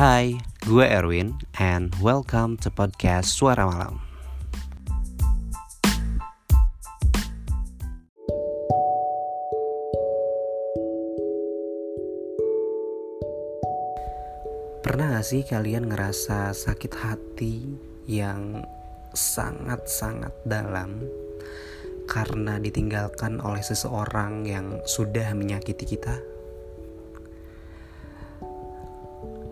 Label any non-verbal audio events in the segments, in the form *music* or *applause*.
Hai, gue Erwin and welcome to podcast Suara Malam. Pernah gak sih kalian ngerasa sakit hati yang sangat-sangat dalam karena ditinggalkan oleh seseorang yang sudah menyakiti kita?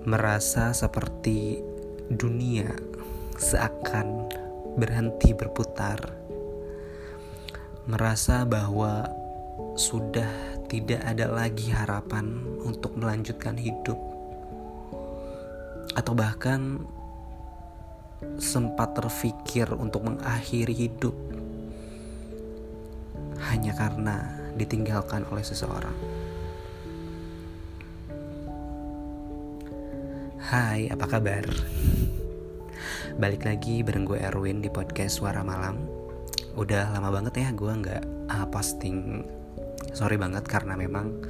Merasa seperti dunia seakan berhenti berputar. Merasa bahwa sudah tidak ada lagi harapan untuk melanjutkan hidup atau bahkan sempat terfikir untuk mengakhiri hidup hanya karena ditinggalkan oleh seseorang. Hai, apa kabar? Balik lagi bareng gue Erwin di podcast Suara Malam. Udah lama banget ya gue nggak uh, posting. Sorry banget karena memang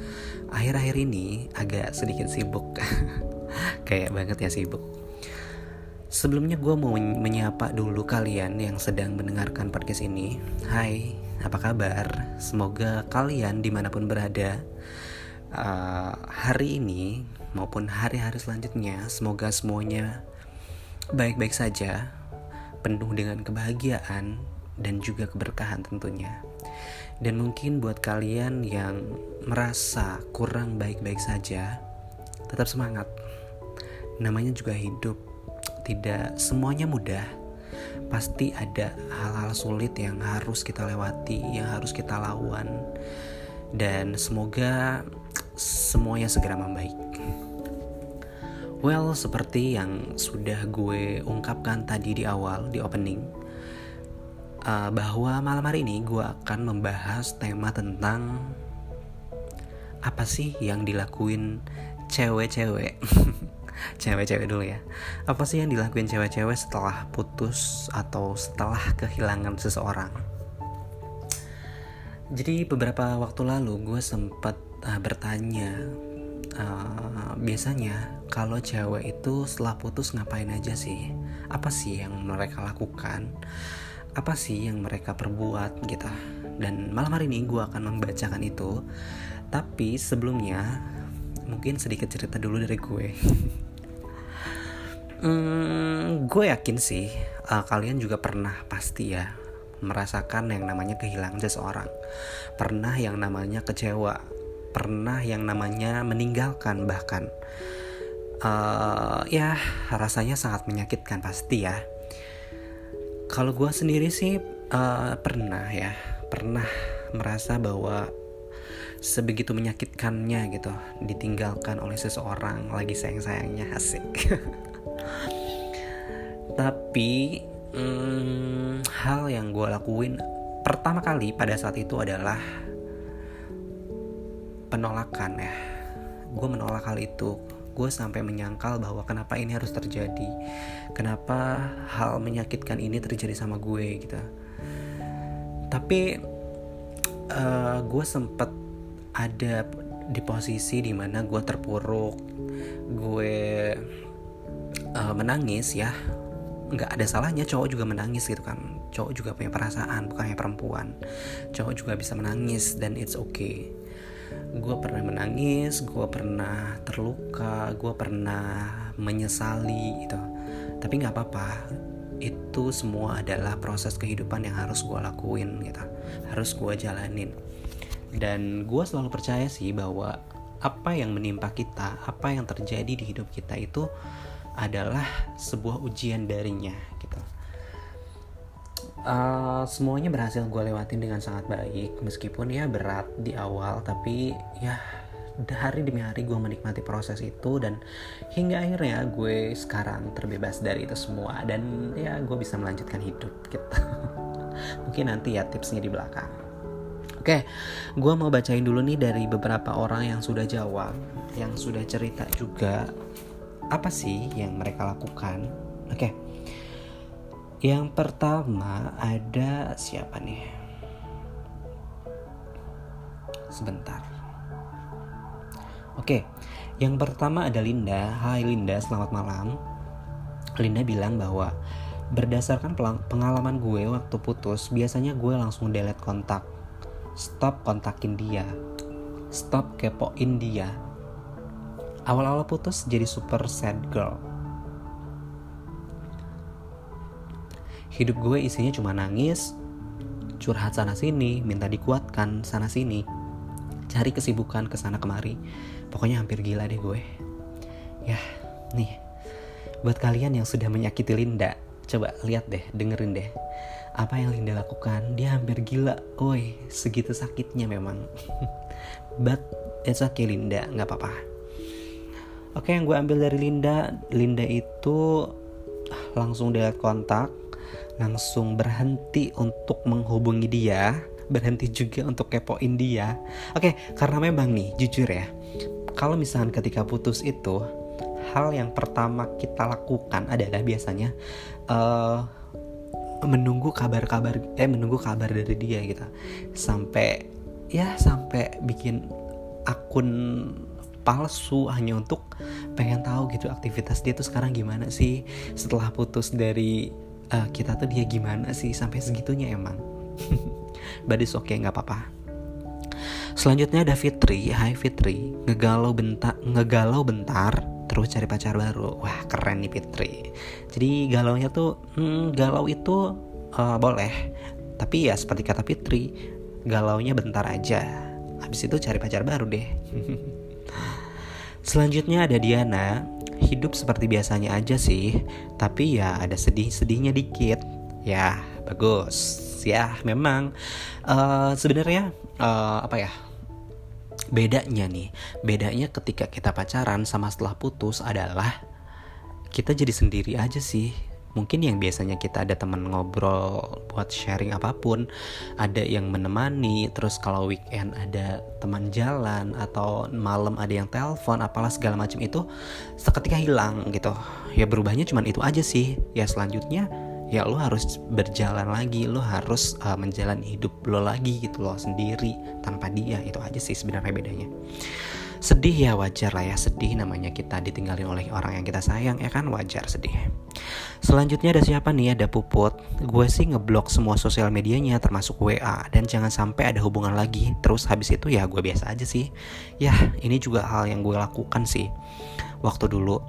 akhir-akhir ini agak sedikit sibuk. *laughs* Kayak banget ya sibuk. Sebelumnya gue mau menyapa dulu kalian yang sedang mendengarkan podcast ini. Hai, apa kabar? Semoga kalian di mana pun berada uh, hari ini maupun hari-hari selanjutnya, semoga semuanya baik-baik saja, penuh dengan kebahagiaan dan juga keberkahan tentunya. Dan mungkin buat kalian yang merasa kurang baik-baik saja, tetap semangat. Namanya juga hidup. Tidak semuanya mudah. Pasti ada hal-hal sulit yang harus kita lewati yang harus kita lawan. Dan semoga semuanya segera membaik. Well seperti yang sudah gue ungkapkan tadi di awal di opening uh, bahwa malam hari ini gue akan membahas tema tentang apa sih yang dilakuin cewek-cewek. *laughs* Cewek-cewek dulu ya. Apa sih yang dilakuin cewek-cewek setelah putus atau setelah kehilangan seseorang? Jadi beberapa waktu lalu gue sempat uh, bertanya uh, biasanya kalau cewek itu setelah putus ngapain aja sih? Apa sih yang mereka lakukan? Apa sih yang mereka perbuat? Gitu. Dan malam hari ini gue akan membacakan itu. Tapi sebelumnya mungkin sedikit cerita dulu dari gue. *laughs* Hmm, gue yakin sih uh, kalian juga pernah pasti ya merasakan yang namanya kehilangan seseorang, pernah yang namanya kecewa, pernah yang namanya meninggalkan bahkan. Uh, ya rasanya sangat menyakitkan pasti ya. Kalau gue sendiri sih uh, pernah ya, pernah merasa bahwa sebegitu menyakitkannya gitu ditinggalkan oleh seseorang lagi sayang-sayangnya asik *laughs* tapi hmm, hal yang gue lakuin pertama kali pada saat itu adalah penolakan ya. Gue menolak hal itu. Gue sampai menyangkal bahwa kenapa ini harus terjadi. Kenapa hal menyakitkan ini terjadi sama gue gitu. Tapi uh, gue sempet ada di posisi di mana gue terpuruk gue uh, menangis ya. Nggak ada salahnya cowok juga menangis gitu kan. Cowok juga punya perasaan bukannya perempuan. Cowok juga bisa menangis dan it's okay gue pernah menangis gue pernah terluka gue pernah menyesali gitu tapi nggak apa-apa itu semua adalah proses kehidupan yang harus gue lakuin gitu harus gue jalanin dan gue selalu percaya sih bahwa apa yang menimpa kita apa yang terjadi di hidup kita itu adalah sebuah ujian darinya gitu. Uh, semuanya berhasil gue lewatin dengan sangat baik meskipun ya berat di awal tapi ya hari demi hari gue menikmati proses itu dan hingga akhirnya gue sekarang terbebas dari itu semua dan ya gue bisa melanjutkan hidup gitu *laughs* mungkin nanti ya tipsnya di belakang oke gue mau bacain dulu nih dari beberapa orang yang sudah jawab yang sudah cerita juga apa sih yang mereka lakukan? Oke. Yang pertama ada siapa nih? Sebentar. Oke, yang pertama ada Linda. Hai Linda, selamat malam. Linda bilang bahwa berdasarkan pengalaman gue waktu putus, biasanya gue langsung delete kontak. Stop kontakin dia. Stop kepoin dia. Awal-awal putus jadi super sad girl. Hidup gue isinya cuma nangis, curhat sana sini, minta dikuatkan sana sini, cari kesibukan ke sana kemari. Pokoknya hampir gila deh gue. Ya nih buat kalian yang sudah menyakiti Linda coba lihat deh dengerin deh. Apa yang Linda lakukan dia hampir gila woi segitu sakitnya memang. *laughs* But it's okay Linda nggak apa-apa. Oke yang gue ambil dari Linda Linda itu langsung delete kontak langsung berhenti untuk menghubungi dia berhenti juga untuk kepoin dia. Oke karena memang nih jujur ya kalau misalnya ketika putus itu hal yang pertama kita lakukan adalah biasanya uh, menunggu kabar-kabar eh menunggu kabar dari dia gitu. Sampai ya sampai bikin akun palsu hanya untuk pengen tahu gitu aktivitas dia tuh sekarang gimana sih setelah putus dari uh, kita tuh dia gimana sih sampai segitunya emang *laughs* badis oke okay, nggak apa-apa Selanjutnya ada Fitri, Hai Fitri, ngegalau bentar, ngegalau bentar, terus cari pacar baru. Wah keren nih Fitri. Jadi galaunya tuh, hmm, galau itu uh, boleh, tapi ya seperti kata Fitri, galaunya bentar aja. Habis itu cari pacar baru deh. *laughs* Selanjutnya ada Diana, hidup seperti biasanya aja sih, tapi ya ada sedih-sedihnya dikit. Ya bagus, ya memang uh, sebenarnya uh, apa ya bedanya nih. Bedanya ketika kita pacaran sama setelah putus adalah kita jadi sendiri aja sih mungkin yang biasanya kita ada teman ngobrol buat sharing apa pun ada yang menemani terus kalau weekend ada teman jalan atau malam ada yang telepon apalah segala macam itu seketika hilang gitu. Ya berubahnya cuman itu aja sih. Ya selanjutnya ya lo harus berjalan lagi lo harus uh, menjalani hidup lo lagi gitu lo sendiri tanpa dia. Itu aja sih sebenarnya bedanya sedih ya wajar lah ya. Sedih namanya kita ditinggalin oleh orang yang kita sayang ya kan? Wajar sedih. Selanjutnya ada siapa nih? Ada puput. Gue sih ngeblok semua sosial medianya termasuk WA dan jangan sampai ada hubungan lagi. Terus habis itu ya gue biasa aja sih. Ya ini juga hal yang gue lakukan sih. Waktu dulu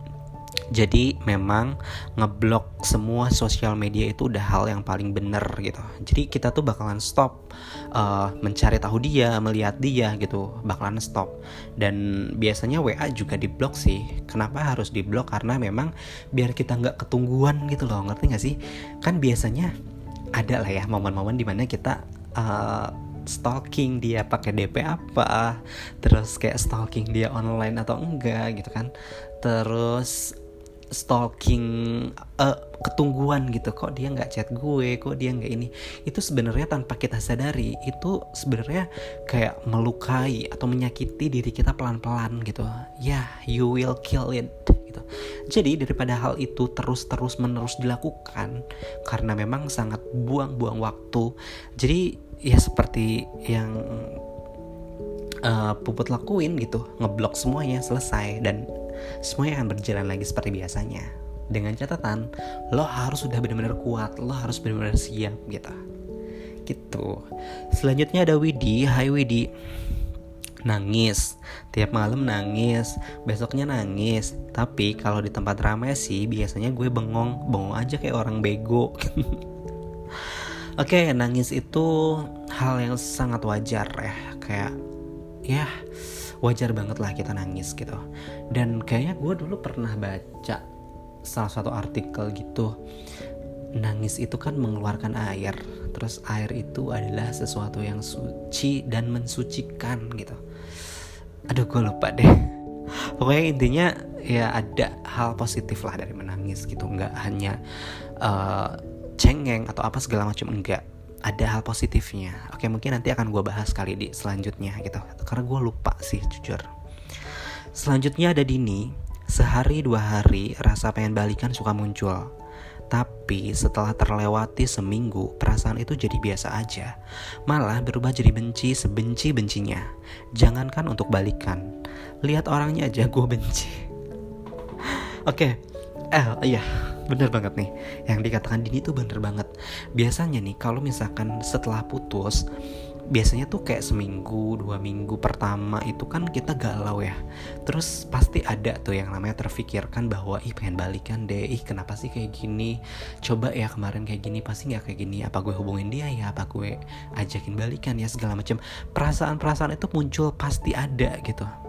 jadi memang ngeblok semua sosial media itu udah hal yang paling bener gitu. Jadi kita tuh bakalan stop uh, mencari tahu dia melihat dia gitu. Bakalan stop. Dan biasanya WA juga diblok sih. Kenapa harus diblok? Karena memang biar kita nggak ketungguan gitu loh. Ngerti nggak sih? Kan biasanya ada lah ya momen-momen di mana kita uh, stalking dia pakai DP apa terus kayak stalking dia online atau enggak gitu kan. Terus stalking uh, ketungguan gitu. Kok dia nggak chat gue? Kok dia nggak ini? Itu sebenarnya tanpa kita sadari itu sebenarnya kayak melukai atau menyakiti diri kita pelan-pelan gitu. Ya yeah, you will kill it gitu. Jadi daripada hal itu terus-terus menerus dilakukan karena memang sangat buang-buang waktu. Jadi ya seperti yang uh, puput lakuin gitu ngeblok semuanya selesai. Dan semuanya akan berjalan lagi seperti biasanya. Dengan catatan lo harus sudah benar-benar kuat lo harus benar-benar siap gitu. Gitu. Selanjutnya ada Widi. Hai Widi. Nangis. Tiap malam nangis. Besoknya nangis. Tapi kalau di tempat ramai sih biasanya gue bengong. Bengong aja kayak orang bego. *laughs* Oke, okay, nangis itu hal yang sangat wajar ya, kayak ya wajar banget lah kita nangis gitu. Dan kayaknya gue dulu pernah baca salah satu artikel gitu nangis itu kan mengeluarkan air terus air itu adalah sesuatu yang suci dan mensucikan gitu. Aduh gue lupa deh. Pokoknya intinya ya ada hal positif lah dari menangis gitu. Nggak hanya uh, cengeng atau apa segala macam enggak ada hal positifnya oke mungkin nanti akan gue bahas kali di selanjutnya gitu karena gue lupa sih jujur selanjutnya ada Dini sehari dua hari rasa pengen balikan suka muncul Tapi setelah terlewati seminggu, perasaan itu jadi biasa aja. Malah berubah jadi benci sebenci-bencinya. Jangankan untuk balikan. Lihat orangnya aja gue benci. *laughs* Oke, okay. eh iya bener banget nih. Yang dikatakan Dini tuh bener banget. Biasanya nih kalau misalkan setelah putus biasanya tuh kayak seminggu dua minggu pertama itu kan kita galau ya. Terus pasti ada tuh yang namanya terfikirkan bahwa ih pengen balikan deh. Ih kenapa sih kayak gini? Coba ya kemarin kayak gini pasti nggak kayak gini. Apa gue hubungin dia ya? Apa gue ajakin balikan ya? segala macam perasaan-perasaan itu muncul pasti ada gitu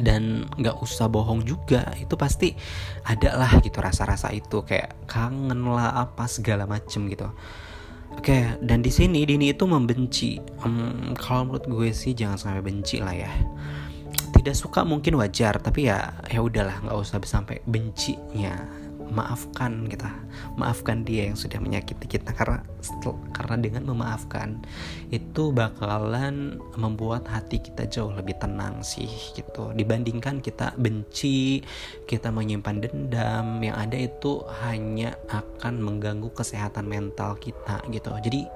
dan nggak usah bohong juga itu pasti ada lah gitu rasa-rasa itu kayak kangen lah apa segala macem gitu Oke, dan di sini Dini itu membenci. Um, kalau menurut gue sih jangan sampai benci lah ya. Tidak suka mungkin wajar, tapi ya ya udahlah, nggak usah sampai bencinya maafkan kita maafkan dia yang sudah menyakiti kita. Karena karena dengan memaafkan itu bakalan membuat hati kita jauh lebih tenang sih gitu. Dibandingkan kita benci kita menyimpan dendam yang ada itu hanya akan mengganggu kesehatan mental kita gitu. Jadi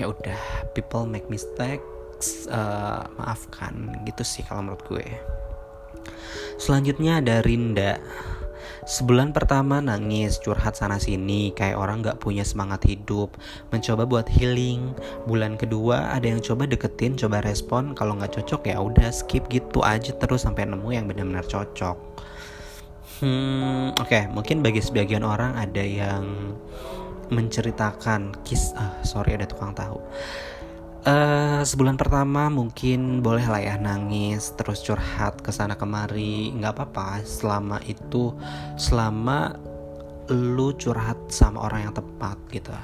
ya udah people make mistakes uh, maafkan gitu sih kalau menurut gue. Selanjutnya ada Rinda Sebulan pertama nangis, curhat sana sini, kayak orang gak punya semangat hidup, mencoba buat healing. Bulan kedua ada yang coba deketin, coba respon, kalau nggak cocok ya udah skip gitu aja terus sampai nemu yang benar-benar cocok. Hmm, oke, okay, mungkin bagi sebagian orang ada yang menceritakan kis, ah sorry ada tukang tahu Uh, sebulan pertama mungkin boleh lah ya nangis terus curhat ke sana kemari. Nggak apa-apa selama itu selama lu curhat sama orang yang tepat gitu.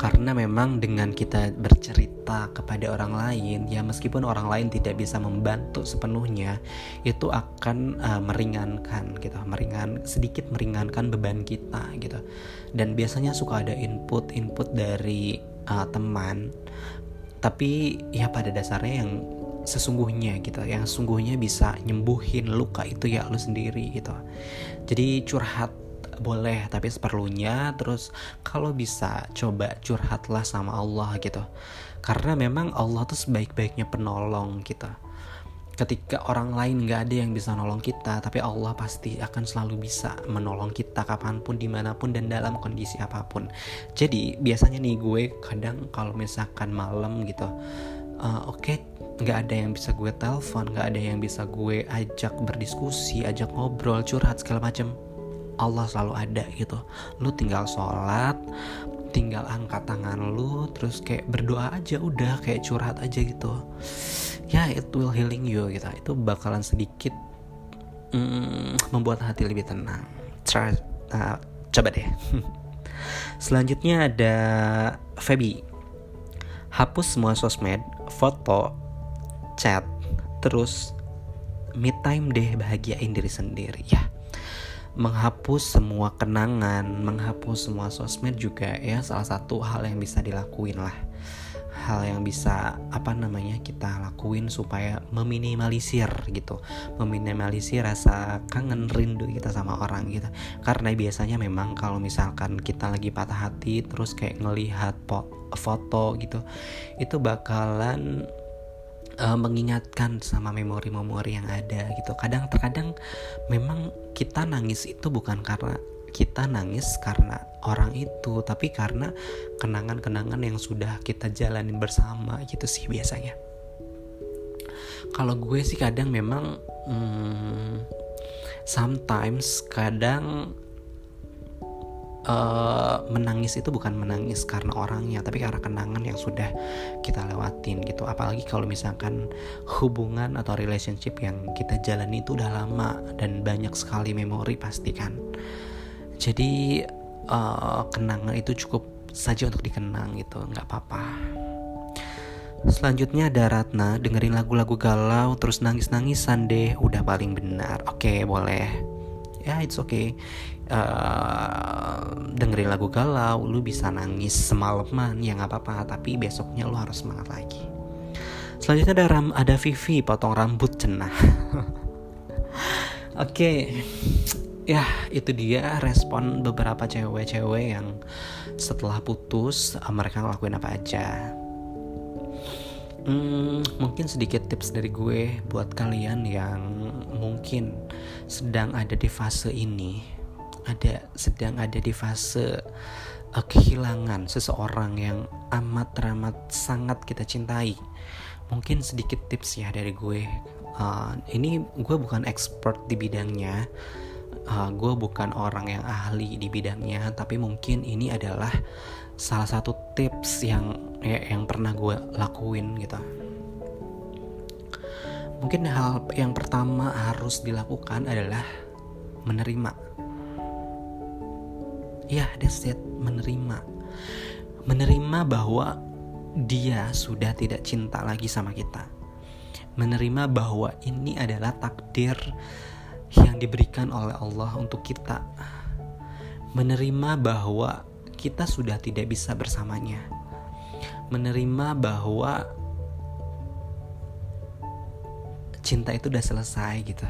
Karena memang dengan kita bercerita kepada orang lain ya meskipun orang lain tidak bisa membantu sepenuhnya itu akan uh, meringankan gitu meringan sedikit meringankan beban kita gitu. Dan biasanya suka ada input input dari uh, teman tapi ya pada dasarnya yang sesungguhnya gitu yang sesungguhnya bisa nyembuhin luka itu ya lu sendiri gitu. Jadi curhat boleh tapi seperlunya terus kalau bisa coba curhatlah sama Allah gitu. Karena memang Allah tuh sebaik-baiknya penolong gitu ketika orang lain nggak ada yang bisa nolong kita tapi Allah pasti akan selalu bisa menolong kita kapan pun di mana pun dan dalam kondisi apa pun. Jadi biasanya nih gue kadang kalau misalkan malam gitu uh, oke okay, nggak ada yang bisa gue telepon nggak ada yang bisa gue ajak berdiskusi ajak ngobrol curhat segala macam Allah selalu ada gitu. Lu tinggal sholat tinggal angkat tangan lu terus kayak berdoa aja udah kayak curhat aja gitu. Ya it will healing you gitu. Itu bakalan sedikit mm, membuat hati lebih tenang. Try, uh, coba deh. *laughs* Selanjutnya ada Feby. Hapus semua sosmed foto chat terus me time deh bahagiain diri sendiri. Ya menghapus semua kenangan menghapus semua sosmed juga ya salah satu hal yang bisa dilakuin lah. Hal yang bisa apa namanya kita lakuin supaya meminimalisir gitu. Meminimalisir rasa kangen rindu kita sama orang gitu. Karena biasanya memang kalau misalkan kita lagi patah hati terus kayak ngelihat foto gitu itu bakalan uh, mengingatkan sama memori-memori yang ada gitu. Kadang terkadang memang kita nangis itu bukan karena kita nangis karena orang itu tapi karena kenangan-kenangan yang sudah kita jalanin bersama gitu sih biasanya. Kalau gue sih kadang memang hmm, sometimes kadang uh, menangis itu bukan menangis karena orangnya tapi karena kenangan yang sudah kita lewatin gitu apalagi kalau misalkan hubungan atau relationship yang kita jalani itu udah lama dan banyak sekali memori pasti kan jadi uh, kenangan itu cukup saja untuk dikenang gitu nggak apa-apa Selanjutnya ada Ratna dengerin lagu-lagu galau terus nangis-nangisan deh udah paling benar. Oke, boleh. Ya, it's okay. Uh, dengerin lagu galau, lu bisa nangis semalaman ya nggak apa-apa, tapi besoknya lu harus semangat lagi. Selanjutnya ada Ram, ada Vivi potong rambut cenah. *laughs* Oke, okay ya itu dia respon beberapa cewek-cewek yang setelah putus uh, mereka ngelakuin apa aja hmm, mungkin sedikit tips dari gue buat kalian yang mungkin sedang ada di fase ini. Ada sedang ada di fase uh, kehilangan seseorang yang amat teramat sangat kita cintai. Mungkin sedikit tips ya dari gue. Uh, ini gue bukan expert di bidangnya. Uh, gue bukan orang yang ahli di bidangnya tapi mungkin ini adalah salah satu tips yang ya, yang pernah gue lakuin gitu. Mungkin hal yang pertama harus dilakukan adalah menerima. Ya that's it menerima. Menerima bahwa dia sudah tidak cinta lagi sama kita. Menerima bahwa ini adalah takdir yang diberikan oleh Allah untuk kita. Menerima bahwa kita sudah tidak bisa bersamanya. Menerima bahwa cinta itu udah selesai gitu.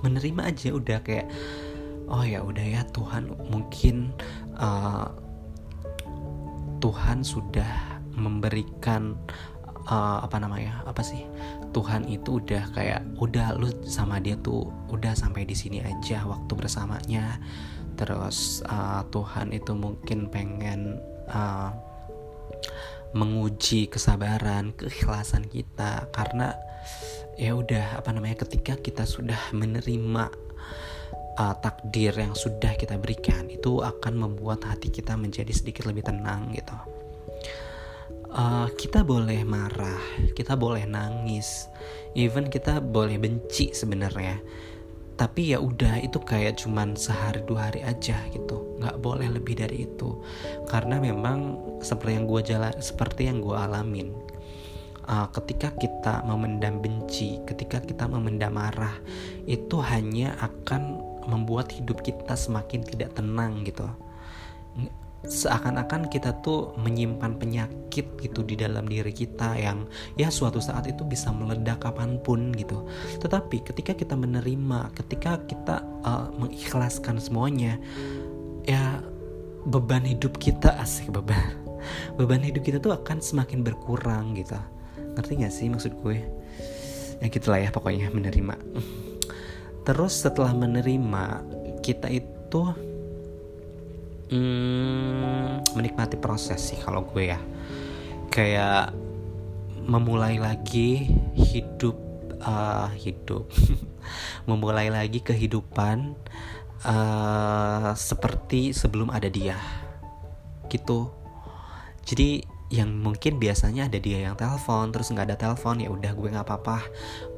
Menerima aja udah kayak oh ya udah ya Tuhan mungkin uh, Tuhan sudah memberikan uh, apa namanya apa sih? Tuhan itu udah kayak udah lu sama dia tuh udah sampai di sini aja waktu bersamanya terus uh, Tuhan itu mungkin pengen uh, menguji kesabaran keikhlasan kita karena ya udah apa namanya ketika kita sudah menerima uh, takdir yang sudah kita berikan itu akan membuat hati kita menjadi sedikit lebih tenang gitu. Uh, kita boleh marah, kita boleh nangis, even kita boleh benci sebenarnya. Tapi ya udah itu kayak cuman sehari dua hari aja gitu, nggak boleh lebih dari itu. Karena memang seperti yang gue jalan, seperti yang gue alamin, uh, ketika kita memendam benci, ketika kita memendam marah, itu hanya akan membuat hidup kita semakin tidak tenang gitu seakan-akan kita tuh menyimpan penyakit gitu di dalam diri kita yang ya suatu saat itu bisa meledak kapan pun gitu. Tetapi ketika kita menerima ketika kita uh, mengikhlaskan semuanya ya beban hidup kita asik beban. Beban hidup kita tuh akan semakin berkurang gitu. Ngerti gak sih maksud gue? Ya gitulah ya pokoknya menerima. Terus setelah menerima kita itu hmm, menikmati proses sih kalau gue ya. Kayak memulai lagi hidup uh, hidup. *laughs* Memulai lagi kehidupan uh, seperti sebelum ada dia. Gitu. Jadi yang mungkin biasanya ada dia yang telepon terus nggak ada telepon ya udah gue nggak apa-apa.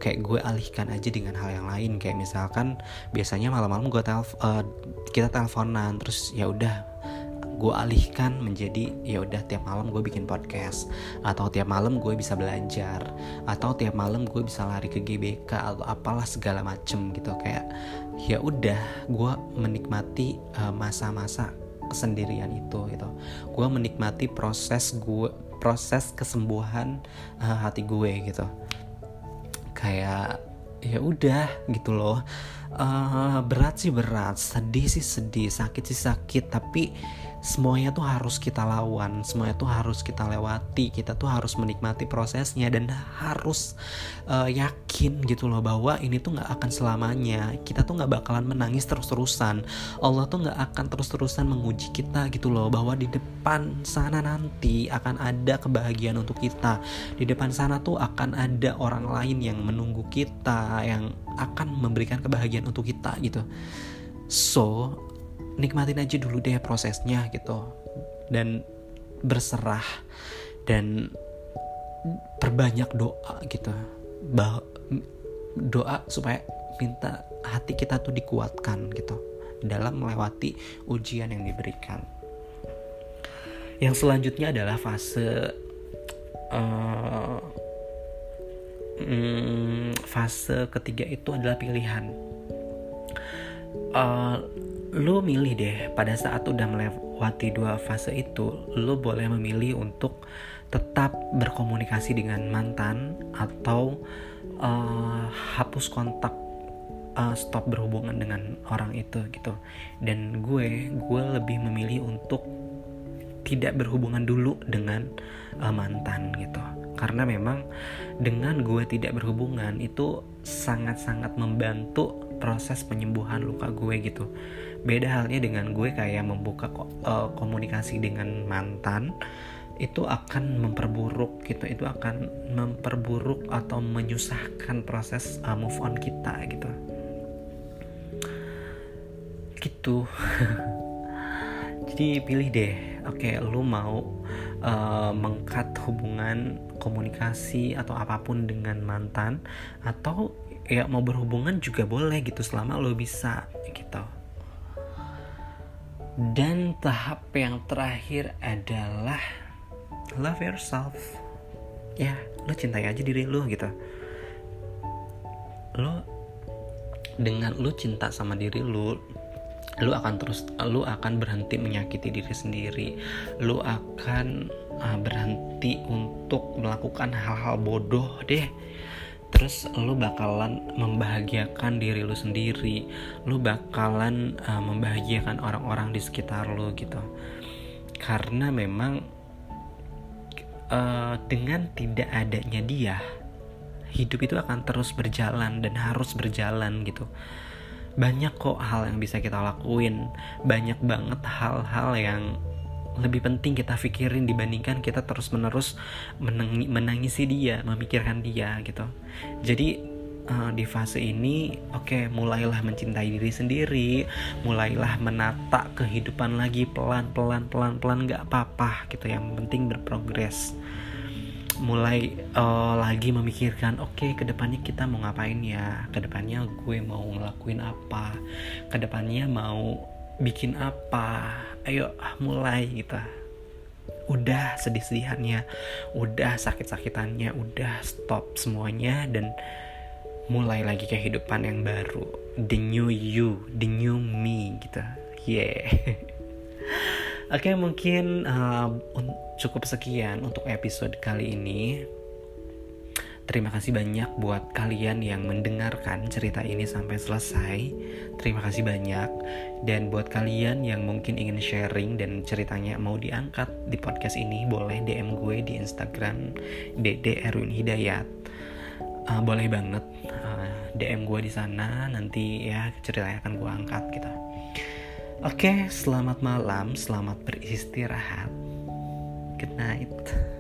Kayak gue alihkan aja dengan hal yang lain. Kayak misalkan biasanya malam-malam gue telf uh, kita teleponan terus ya udah gue alihkan menjadi ya udah tiap malam gue bikin podcast. Atau tiap malam gue bisa belajar. Atau tiap malam gue bisa lari ke GBK atau apalah segala macem gitu. Kayak ya udah gue menikmati eh, masa-masa uh, kesendirian itu gitu. Gue menikmati proses gue proses kesembuhan uh, hati gue gitu. Kayak ya udah gitu loh uh, berat sih berat. Sedih sih sedih. Sakit sih sakit. Tapi semuanya tuh harus kita lawan. Semuanya tuh harus kita lewati. Kita tuh harus menikmati prosesnya dan harus uh, yakin gitu loh bahwa ini tuh nggak akan selamanya. Kita tuh nggak bakalan menangis terus-terusan. Allah tuh nggak akan terus-terusan menguji kita gitu loh bahwa di depan sana nanti akan ada kebahagiaan untuk kita. Di depan sana tuh akan ada orang lain yang menunggu kita yang akan memberikan kebahagiaan untuk kita gitu. So nikmatin aja dulu deh prosesnya gitu. Dan berserah dan perbanyak doa gitu. Doa supaya minta hati kita tuh dikuatkan gitu. Dalam melewati ujian yang diberikan. Yang selanjutnya adalah fase uh, hmm, fase ketiga itu adalah pilihan. Uh, lu milih deh pada saat udah melewati dua fase itu lu boleh memilih untuk tetap berkomunikasi dengan mantan atau uh, hapus kontak uh, stop berhubungan dengan orang itu gitu. Dan gue gue lebih memilih untuk tidak berhubungan dulu dengan uh, mantan gitu karena memang dengan gue tidak berhubungan itu sangat-sangat membantu proses penyembuhan luka gue gitu. Beda halnya dengan gue kayak membuka uh, komunikasi dengan mantan itu akan memperburuk gitu. Itu akan memperburuk atau menyusahkan proses uh, move on kita gitu. Gitu. *laughs* Jadi pilih deh. Oke okay, lu mau uh, mengkat hubungan komunikasi atau apa pun dengan mantan atau ya mau berhubungan juga boleh gitu selama lo bisa gitu. Dan tahap yang terakhir adalah love yourself. Ya lo cintai aja diri lo gitu. Lo dengan lo cinta sama diri lo lu akan terus lu akan berhenti menyakiti diri sendiri. Lu akan uh, berhenti untuk melakukan hal-hal bodoh deh. Terus lu bakalan membahagiakan diri lu sendiri. Lu bakalan uh, membahagiakan orang-orang di sekitar lu gitu. Karena memang uh, dengan tidak adanya dia hidup itu akan terus berjalan dan harus berjalan gitu banyak kok hal yang bisa kita lakuin. Banyak banget hal-hal yang lebih penting kita pikirin dibandingkan kita terus menerus menangi, menangisi dia memikirkan dia gitu. Jadi uh, di fase ini oke okay, mulailah mencintai diri sendiri mulailah menata kehidupan lagi pelan pelan pelan pelan nggak apa-apa gitu. Yang penting berprogres mulai uh, lagi memikirkan oke okay, ke depannya kita mau ngapain ya? Ke depannya gue mau ngelakuin apa? Ke depannya mau bikin apa? Ayo mulai kita udah sedih-sedihannya udah sakit-sakitannya udah stop semuanya dan mulai lagi kehidupan yang baru. The new you the new me gitu. Yeah *laughs* Oke, okay, mungkin uh, cukup sekian untuk episode kali ini. Terima kasih banyak buat kalian yang mendengarkan cerita ini sampai selesai. Terima kasih banyak. Dan buat kalian yang mungkin ingin sharing dan ceritanya mau diangkat di podcast ini, boleh DM gue di Instagram Dede Erwin Hidayat. Uh, boleh banget uh, DM gue di sana. Nanti ya ceritanya akan gue angkat gitu. Oke, selamat malam, selamat beristirahat. Good night.